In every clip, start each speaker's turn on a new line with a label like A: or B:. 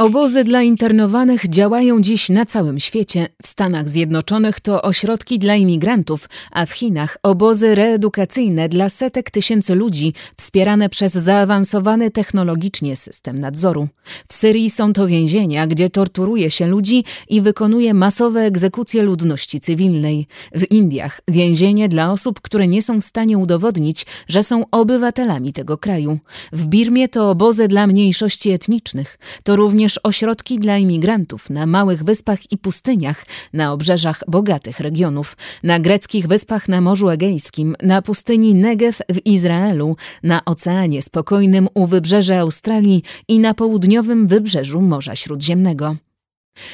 A: Obozy dla internowanych działają dziś na całym świecie. W Stanach Zjednoczonych to ośrodki dla imigrantów, a w Chinach obozy reedukacyjne dla setek tysięcy ludzi, wspierane przez zaawansowany technologicznie system nadzoru. W Syrii są to więzienia, gdzie torturuje się ludzi i wykonuje masowe egzekucje ludności cywilnej. W Indiach więzienie dla osób, które nie są w stanie udowodnić, że są obywatelami tego kraju. W Birmie to obozy dla mniejszości etnicznych. To również również ośrodki dla imigrantów na małych wyspach i pustyniach, na obrzeżach bogatych regionów, na greckich wyspach na Morzu Egejskim, na pustyni Negev w Izraelu, na Oceanie Spokojnym u wybrzeża Australii i na południowym wybrzeżu Morza Śródziemnego.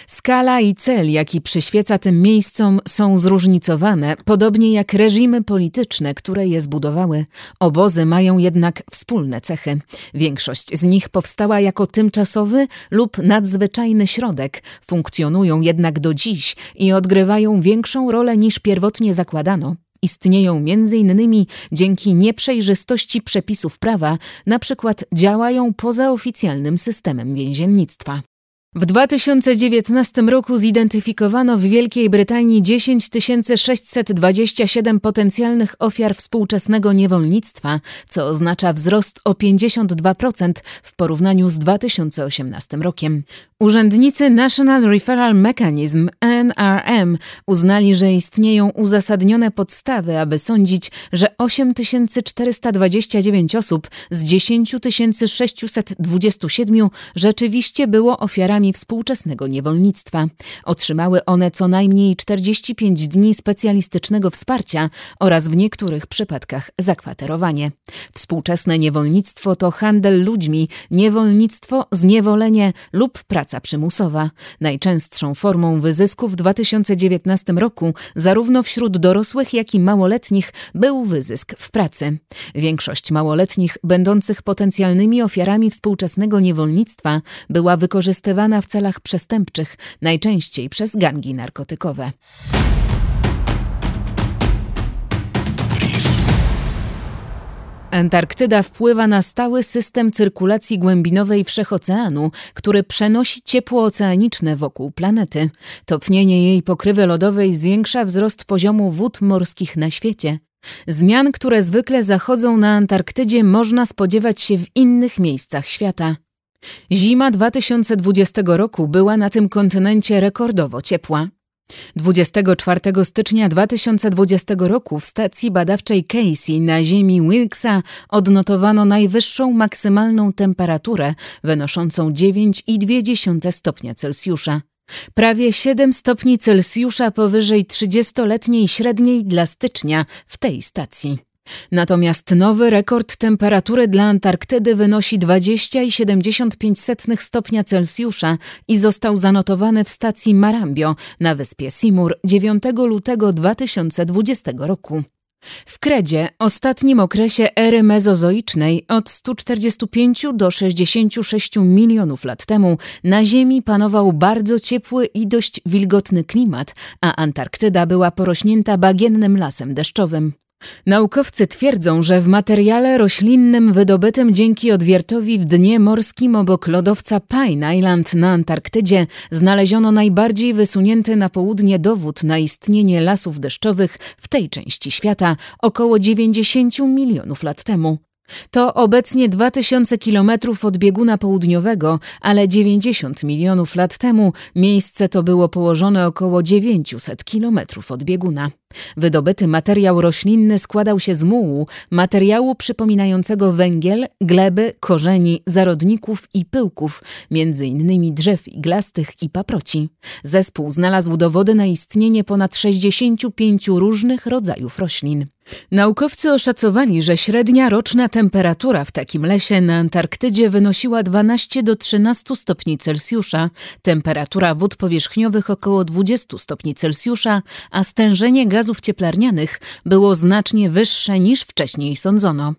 A: Skala i cel, jaki przyświeca tym miejscom, są zróżnicowane, podobnie jak reżimy polityczne, które je zbudowały. Obozy mają jednak wspólne cechy. Większość z nich powstała jako tymczasowy lub nadzwyczajny środek, funkcjonują jednak do dziś i odgrywają większą rolę niż pierwotnie zakładano. Istnieją m.in. dzięki nieprzejrzystości przepisów prawa, na przykład działają poza oficjalnym systemem więziennictwa. W 2019 roku zidentyfikowano w Wielkiej Brytanii 10 627 potencjalnych ofiar współczesnego niewolnictwa, co oznacza wzrost o 52% w porównaniu z 2018 rokiem. Urzędnicy National Referral Mechanism NRM uznali, że istnieją uzasadnione podstawy, aby sądzić, że 8429 osób z 10 627 rzeczywiście było ofiarami współczesnego niewolnictwa. Otrzymały one co najmniej 45 dni specjalistycznego wsparcia oraz w niektórych przypadkach zakwaterowanie. Współczesne niewolnictwo to handel ludźmi, niewolnictwo, zniewolenie lub praca przymusowa. Najczęstszą formą wyzysku w 2019 roku, zarówno wśród dorosłych, jak i małoletnich, był wyzysk w pracy. Większość małoletnich, będących potencjalnymi ofiarami współczesnego niewolnictwa, była wykorzystywana w celach przestępczych, najczęściej przez gangi narkotykowe. Antarktyda wpływa na stały system cyrkulacji głębinowej wszechoceanu, który przenosi ciepło oceaniczne wokół planety. Topnienie jej pokrywy lodowej zwiększa wzrost poziomu wód morskich na świecie. Zmian, które zwykle zachodzą na Antarktydzie, można spodziewać się w innych miejscach świata. Zima 2020 roku była na tym kontynencie rekordowo ciepła. 24 stycznia 2020 roku w stacji badawczej Casey na ziemi Wilkesa odnotowano najwyższą maksymalną temperaturę wynoszącą 9,2 stopnia Celsjusza. Prawie 7 stopni Celsjusza powyżej 30-letniej średniej dla stycznia w tej stacji. Natomiast nowy rekord temperatury dla Antarktydy wynosi 20,75 stopnia Celsjusza i został zanotowany w stacji Marambio na wyspie Simur 9 lutego 2020 roku. W Kredzie, ostatnim okresie ery mezozoicznej, od 145 do 66 milionów lat temu, na Ziemi panował bardzo ciepły i dość wilgotny klimat, a Antarktyda była porośnięta bagiennym lasem deszczowym. Naukowcy twierdzą, że w materiale roślinnym wydobytym dzięki odwiertowi w dnie morskim obok lodowca Pine Island na Antarktydzie znaleziono najbardziej wysunięty na południe dowód na istnienie lasów deszczowych w tej części świata około 90 milionów lat temu. To obecnie 2000 kilometrów od bieguna południowego, ale 90 milionów lat temu miejsce to było położone około 900 kilometrów od bieguna. Wydobyty materiał roślinny składał się z mułu, materiału przypominającego węgiel, gleby, korzeni, zarodników i pyłków, między innymi drzew iglastych i paproci. Zespół znalazł dowody na istnienie ponad 65 różnych rodzajów roślin. Naukowcy oszacowali, że średnia roczna temperatura w takim lesie na Antarktydzie wynosiła 12 do 13 stopni Celsjusza, temperatura wód powierzchniowych około 20 stopni Celsjusza, a stężenie gazów cieplarnianych było znacznie wyższe niż wcześniej sądzono.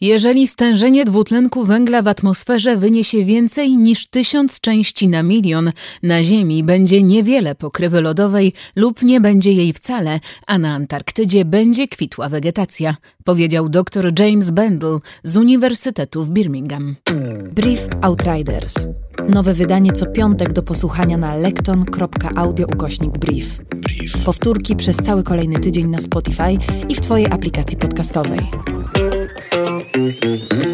A: Jeżeli stężenie dwutlenku węgla w atmosferze wyniesie więcej niż tysiąc części na milion, na Ziemi będzie niewiele pokrywy lodowej lub nie będzie jej wcale, a na Antarktydzie będzie kwitła wegetacja, powiedział dr James Bendel z Uniwersytetu w Birmingham.
B: Brief Outriders. Nowe wydanie co piątek do posłuchania na lekton.audio ukośnik brief. brief. Powtórki przez cały kolejny tydzień na Spotify i w Twojej aplikacji podcastowej. Mm-hmm.